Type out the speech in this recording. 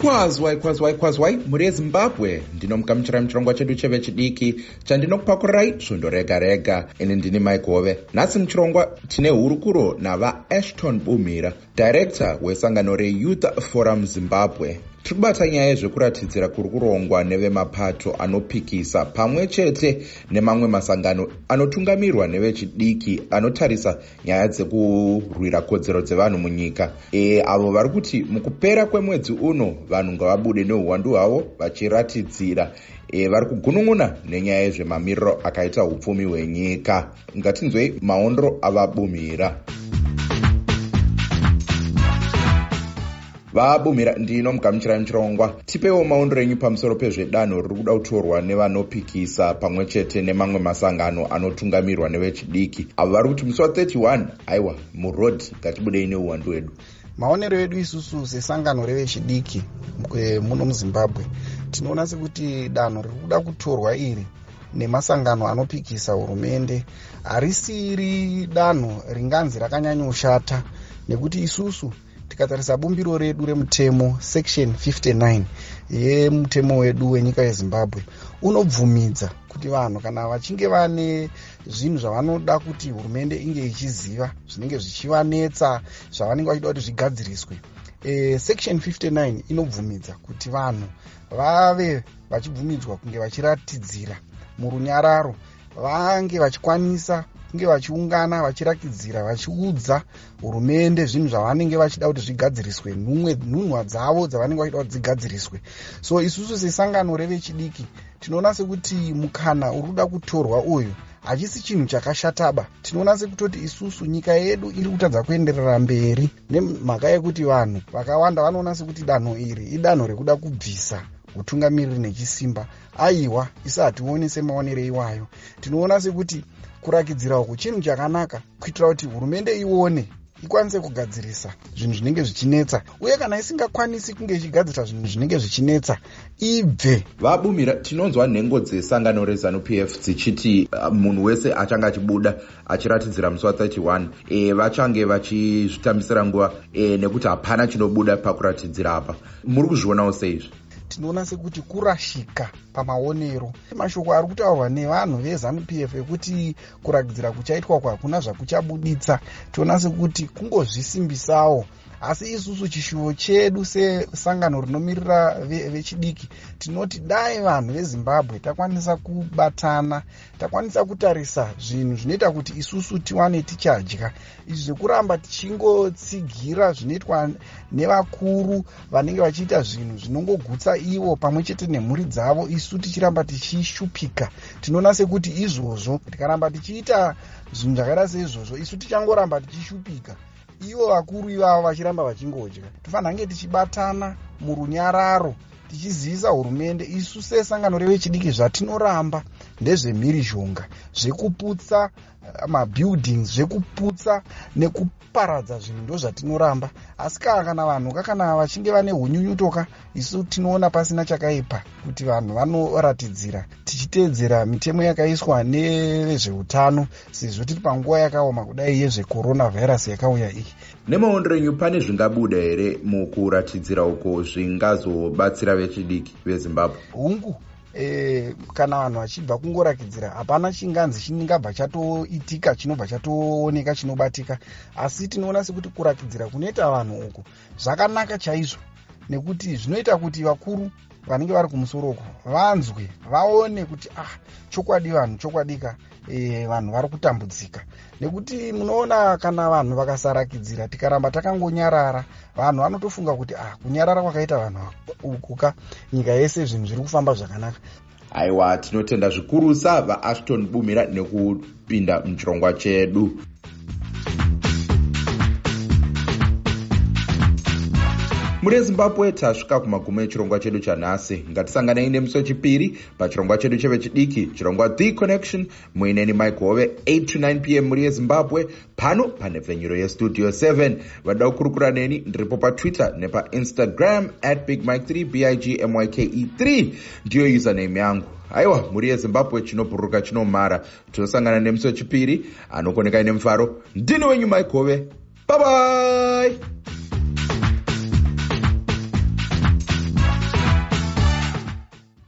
kwazwai kwazwai kwazwai mhuri yezimbabwe ndinomukamuchirai muchirongwa chedu chevechidiki chandinokupakurai svondo rega rega. Ini ndini maigove nhasi muchirongwa tine hurukuro navaashton bumhira dhairekta wesangano reyouth forum zimbabwe tiri kubata nyaya yezvekuratidzira kuri kurongwa nevemapato anopikisa pamwe chete nemamwe masangano anotungamirwa nevechidiki anotarisa nyaya dzekurwira kodzero dzevanhu munyika. E, avo vari kuti mukupera kwemwedzi uno vanhu ngavabude neuwandu hwavo vachiratidzira. E, vari kugunun'una nenyaya yezvemamiriro akaita upfumi hwenyika. Ngatinzwei maondro avabumhira vabumhira ndinomugamuchirai muchirongwa tipewo maondero enyu pamusoro pezvedanho riri kuda kutorwa nevanopikisa pamwe chete nemamwe masangano anotungamirwa nevechidiki. Avo vari kuti musi wa31 aiwa murodhi ngatibudei neuwandu hwedu. Maonero edu isusu sesangano revechidiki muno muzimbabwe tinoona sekuti danho riri kuda kutorwa iri nemasangano anopikisa hurumende. Harisiri danho ringanzi rakanyanyoshata nekuti isusu tikatarisa bumbiro redu remutemo section 59 yemutemo wedu wenyika yezimbabwe unobvumidza kuti vanhu kana vachinge vane zvinhu zvavanoda kuti hurumende inge ichiziva zvinenge zvichivanetsa zvavanenge vachida kuti zvigadziriswe e, section 59 inobvumidza kuti vanhu vave vachibvumidzwa kunge vachiratidzira murunyararo vange vachikwanisa kunge vachiungana vachirakidzira vachiudza hurumende zvinhu zvavanenge vachida kuti zvigadziriswe numwe nhunhwa dzavo dzavanenge vachida kuti dzigadziriswe. So isusu sesangano revechidiki tinoona sekuti mukana uri kuda kutorwa uyu hachisi chinhu chakashataba. Tinoona sekutoti isusu nyika yedu iri kutadza kuenderera mberi nemhaka yekuti vanhu vakawanda vanoona sekuti danho iri idanho rekuda kubvisa utungamiriri nechisimba. Aiwa isu hationi semaonero iwayo. Tinoona sekuti kurakidzira uku chinhu chakanaka kuitira kuti hurumende ione ikwanise kugadzirisa zvinhu zvinenge zvichinetsa. Uye kana isingakwanisi kunge ichigadzira zvinhu zvinenge zvichinetsa ibve. Vabumira tinonzwa nhengo dzesangano rezanup f dzichiti uh, munhu wese achange achibuda achiratidzira musi wa31 e, vachange vachizvitambisira nguva e, nekuti hapana chinobuda pakuratidzira apa. Muri kuzvionawo seizvi tinoona sekuti kurashika pamaonero. Mashoko ari kutaurwa nevanhu vezanup f ekuti kuragidzira kuchaitwa uku hakuna zvakuchabuditsa. Toona sekuti kungozvisimbisawo. Asi isusu chishuvo chedu sesangano rinomirira vechidiki ve tinoti dai vanhu vezimbabwe takwanisa kubatana takwanisa kutarisa zvinhu zvinoita kuti isusu tiwane tichadya. Izvi zvekuramba tichingotsigira zvinoitwa nevakuru vanenge vachiita zvinhu zvinongogutsa ivo pamwe chete nemhuri dzavo isu tichiramba tichishupika. Tinoona sekuti izvozvo tikaramba tichiita zvinhu zvakaita seizvozvo isu tichangoramba tichishupika. Ivo vakuru ivavo vachiramba vachingodya. Tofanira nge tichibatana murunyararo tichizivisa hurumende isu sesangano revechidiki zvatinoramba ndezvemhirizhonga zvekuputsa eh, mabuildings zvekuputsa nekuparadza zvinhu ndo zvatinoramba asi kaa kana vanhu kakana vachinge vane unyunyutoka isu tinoona pasina chakaipa kuti vanhu vanoratidzira tichiteedzera mitemo yakaiswa nevezveutano sezvo tiri panguva yakaoma kudai yezvecoronavirus yakauya iyi. Nemaondero enyu pane zvingabuda here mukuratidzira uko zvingazobatsira vechidiki vezimbabwe? Hungu e, kana vanhu vachibva kungorakidzira hapana chinganzi chingabva chatoitika chinobva chatooneka chinobatika. Asi tinoona sekuti kurakidzira kunoita vanhu uku zvakanaka chaizvo nekuti zvinoita kuti vakuru vanenge vari kumusoroko vanzwe vaone kuti ah chokwadi vanhu chokwadika e, vanhu vari kutambudzika nekuti munoona kana vanhu vakasarakidzira tikaramba takangonyarara vanhu vanotofunga kuti ah kunyarara kwakaita vanhu ukuka nyika yese zvinhu zviri kufamba zvakanaka. Aiwa tinotenda zvikurusa vaashton bumira nekupinda muchirongwa chedu muri ezimbabwe tasvika kumagumo echirongwa chedu chanhasi. Ngatisanganei nemusi wechipiri pachirongwa chedu chevechidiki chirongwa the connection. Muineni migove 8 to 9 p m muri ezimbabwe pano panhepfenyuro yestudio 7 vadida kukurukura neni ndiripo patwitter nepainstagram at big mike 3 big myke 3 ndiyo username yangu. Aiwa muri yezimbabwe chinobhururuka chinomara tinosangana nemusi wechipiri anokonekai nemufaro ndini wenyu maigove. Bye bye